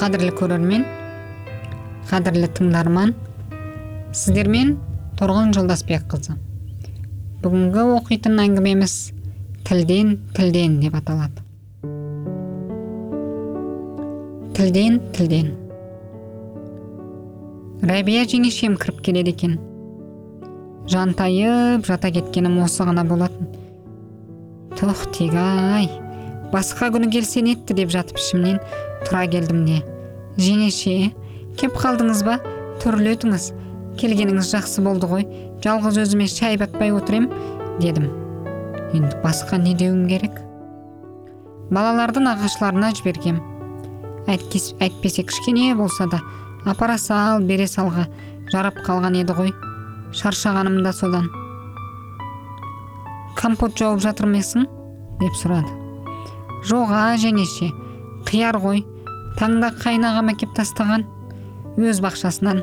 қадірлі көрермен қадірлі тыңдарман сіздермен торғын жолдасбекқызы бүгінгі оқитын әңгімеміз тілден тілден деп аталады. Тілден тілден рәбия жеңешем кіріп келеді екен. Жантайып жата кеткенім осы ғана болатын. Тух тегі ай басқа күні келсе нетті деп жатып ішімнен тұра келдім де. Жеңеше кеп қалдыңыз ба? Төрлетіңіз келгеніңіз жақсы болды ғой. Жалғыз өзіме шай батпай отыр ем дедім. Енді басқа не деуім керек? Балаларды нағашыларына жібергем. Әйтпесе кішкене болса да апара сал бере салға. Жарап қалған еді ғой. Шаршағаным да содан. Компот жауып жатырмысың деп сұрады. Жоға жеңеше. Қияр ғой. Таңда қайнағам әкеп тастаған өз бақшасынан.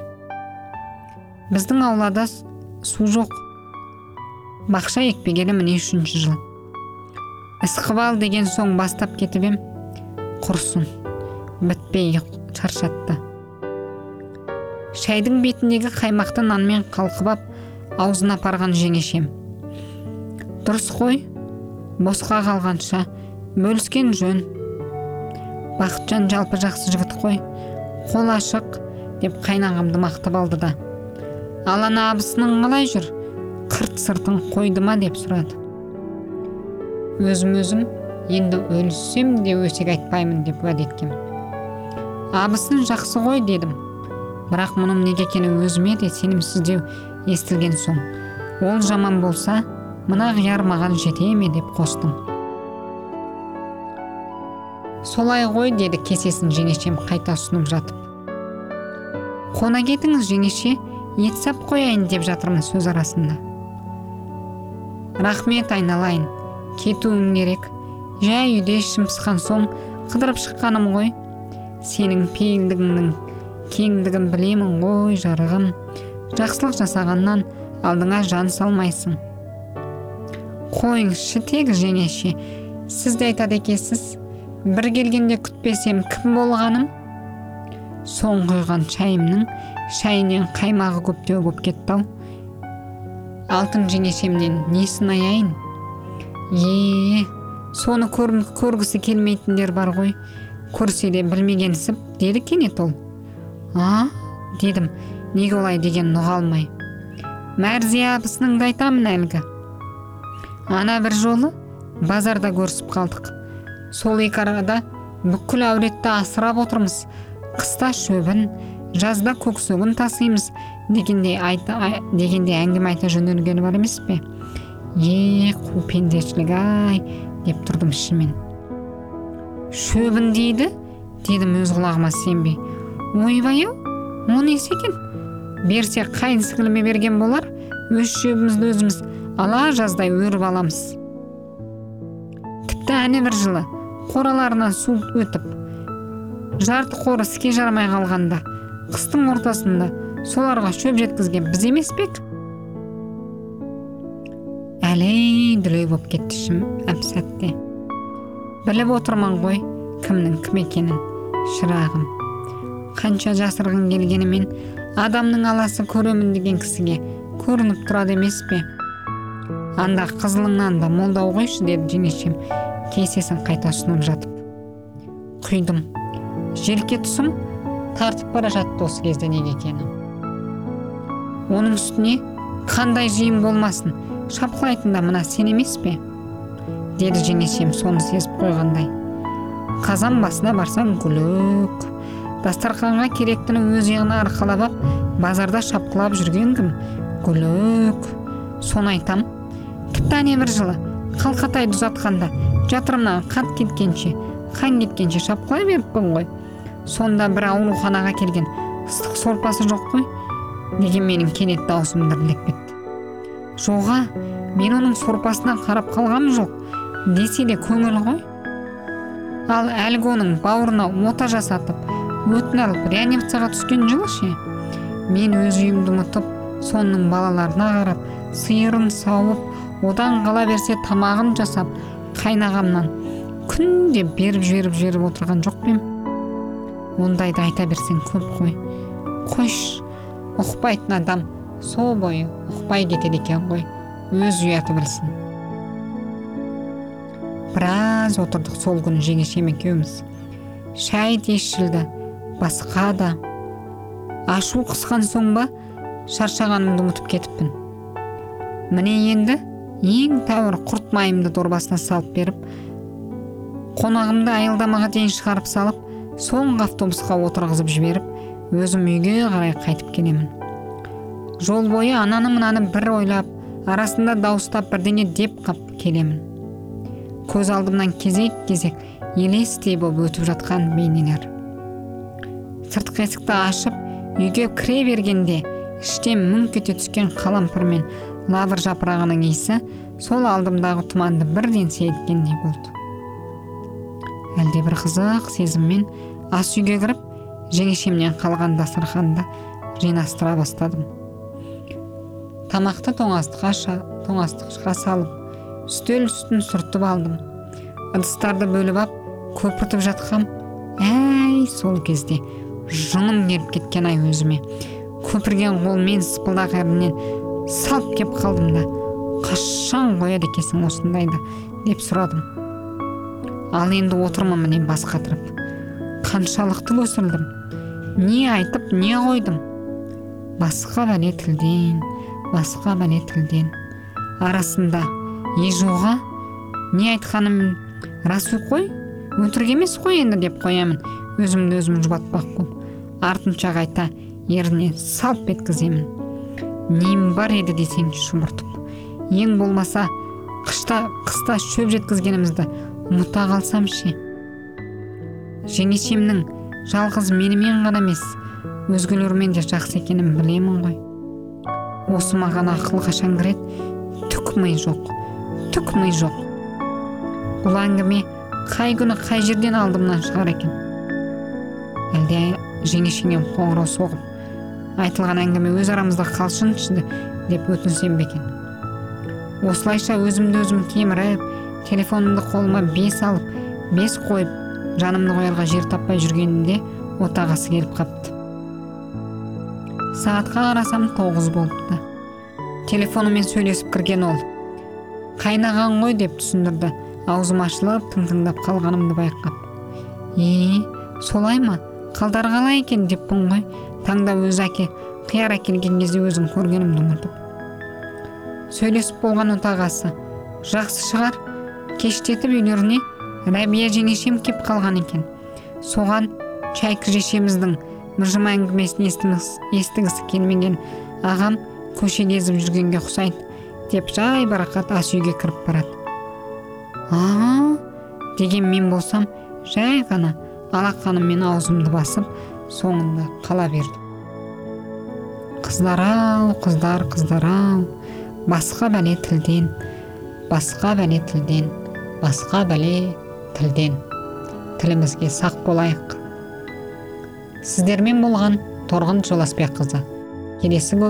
Біздің аулада су жоқ. Бақша екпегелі міне үшінші жыл. Ысқыбал деген соң бастап кетіп ем құрсын бітпей шаршатты. Шайдың бетіндегі қаймақты нанмен қалқыбап аузына апарған жеңешем. Дұрыс қой босқа қалғанша бөліскен жөн. Бақытжан жалпы жақсы жігіт қой. Қол ашық деп қайнағамды мақтап алды да. Ал ана абысының қалай жүр? Қырт сыртын қойды ма деп сұрады. Өзім өзім енді өлсем де өсек айтпаймын деп уәде еткем. Абысын жақсы ғой дедім. Бірақ мұның неге екені өзіме де сенімсіздеу естілген соң. Ол жаман болса мына қияр маған жете ме деп қостым. Солай ғой деді кесесін жеңешем қайта ұсынып жатып. Қона кетіңіз жеңеше ет сап қояйын деп жатырмын сөз арасында. Рахмет айналайын кетуім керек. Жай үйде ішім пысқан соң қыдырып шыққаным ғой. Сенің пейілдігіңнің кеңдігін білемін ғой жарығым. Жақсылық жасағаннан алдыңа жан салмайсың. Қойыңызшы тегі жеңеше сіз де айтады екенсіз. Бір келгенде күтпесем кім болғаным? Соң құйған шайымның шайынан қаймағы көптеу болып кетті ау алтын жеңешемнен несін аяйын е соны көр, көргісі келмейтіндер бар ғой. Көрсе де білмегенсіп деді кенет ол. А дедім неге олай деген ұға алмай мәрзия абысыныңды айтамын әлгі. Ана бір жолы базарда көрісіп қалдық. Сол екі арада бүкіл әулетті асырап отырмыз. Қыста шөбін жазда көксөгін тасимыз дегендей айта, дегенде әңгіме айта жөнелгені бар емес пе? Е қу пендешілік ай деп тұрдым ішіммен шөбін дейді дедім өз құлағыма сенбей. Ойбай ау о несі екен? Берсе қайын сіңліме берген болар өз шөбімізді өзіміз ала жаздай өріп аламыз. Тіпті әне бір жылы қораларынан су өтіп жарты қоры іске жарамай қалғанда қыстың ортасында соларға шөп жеткізген біз емес пе әлей дүлей болып кетті ішім әп сәтте. Біліп отырмын ғой кімнің кім екенін шырағым. Қанша жасырғың келгенімен адамның аласы көремін деген кісіге көрініп тұрады емес пе? Анда қызылыңнан да молдау қойшы деді жеңешем кесесін қайта ұсынып жатып құйдым желке тұсым тартып бара жатты осы кезде неге екені оның үстіне қандай жиын болмасын шапқылайтын да мына сен емес пе? деді жеңешем соны сезіп қойғандай. Қазан басына барсаң гүлік. Дастарханға керектіні өз иығына арқалап ап базарда шапқылап жүрген кім гүлік. Соны айтам тіпті бір жылы қалқатайды ұзатқанда жатырымнан қат кеткенше қан кеткенше шапқылай беріппін ғой. Сонда бір ауруханаға келген ыстық сорпасы жоқ қой. Деген менің кенет даусым дірілдеп кетті? Жоға мен оның сорпасына қарап қалғам жоқ. Десе де көңіл ғой? Ал әлгі оның бауырына ота жасатып өтін алып реанимацияға түскен жылы ше? Мен өз үйімді ұмытып соның балаларына қарап сиырын сауып одан қала берсе тамағын жасап қайнағамнан күнде беріп жіберіп жіберіп отырған жоқ ондайды айта берсең көп қой. Қойш ұқпайтын адам сол бойы ұқпай кетеді екен ғой. Өз ұяты білсін. Біраз отырдық сол күні жеңешем екеуміз. Шай де ішілді басқа да. Ашу қысқан соң ба шаршағанымды ұмытып кетіппін. Міне енді ең тәуір құрт майымды дорбасына салып беріп қонағымды аялдамаға дейін шығарып салып соңғы автобусқа отырғызып жіберіп өзім үйге қарай қайтып келемін. Жол бойы ананы мынаны бір ойлап арасында дауыстап бірдеңе деп қап келемін. Көз алдымнан кезек кезек елестей боп өтіп жатқан бейнелер. Сыртқы есікті ашып үйге кіре бергенде іштен мүңк ете түскен қалампыр мен лавр жапырағының иісі сол алдымдағы тұманды бірден сейілткендей болды. Әлде бір қызық сезіммен ас үйге кіріп жеңешемнен қалған дастарханды жинастыра бастадым. Тамақты тоңастыққа салып үстел үстін сүртіп алдым. Ыдыстарды бөліп ап көпіртіп жатқам. Әй сол кезде жыным келіп кеткен ай өзіме. Көпірген қолмен сыпылдақ ернінен салып кеп қалдым да. Қашан қояды екенсің осындайды деп сұрадым. Ал енді отырмын міне бас қатырып. Қаншалықты өсірдім? Не айтып не қойдым? Басқа бәле тілден басқа бәле тілден. Арасында ежоға не айтқаным рас қой? Өтірік емес қой енді деп қоямын. Өзімді өзім жұбатпақ болып артынша қайта еріне салп еткіземін. Нем бар еді десеңші шұбыртып ең болмаса қышта қыста шөп жеткізгенімізді ұмыта қалсам ше? Жеңешемнің жалғыз менімен ғана емес өзгелермен де жақсы екенін білемін ғой. Осы маған ақыл қашан кіреді? Түк ми жоқ түк ми жоқ. Бұл әңгіме қай күні қай жерден алдымнан шығар екен? Әлде жеңешеңе қоңырау соғып айтылған әңгіме өз арамызда қалсыншы деп өтінсем бе екен? Осылайша өзімді өзім кеміріп телефонымды қолыма бес алып бес қойып жанымды қоярға жер таппай жүргенімде отағасы келіп қапты. Сағатқа қарасам тоғыз болыпты. Телефонымен сөйлесіп кірген ол қайнаған ғой деп түсіндірді. Аузым ашылып тың тыңдап қалғанымды байқап. Е солай ма? Қалдар қалай екен деппін ғой. Таңда өзі әке қияр әкелген кезде өзім көргенімді ұмытып. Сөйлесіп болған отағасы жақсы шығар кештетіп үйлеріне рәбия жеңешем кеп қалған екен. Соған шәйкі жешеміздің мыжым әңгімесін естігісі келмеген ағам көше кезіп жүргенге ұқсайды деп жай барақат ас үйге кіріп барады. А деген мен болсам жай ғана алақаныммен аузымды басып соңында қала бердім қыздар ау қыздар қыздар ау. Басқа бәле тілден басқа бәле тілден басқа бәле тілден. Тілімізге сақ болайық. Сіздермен болған торғын жоласбекқызы келесі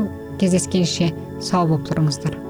кездескенше сау болып тұрыңыздар.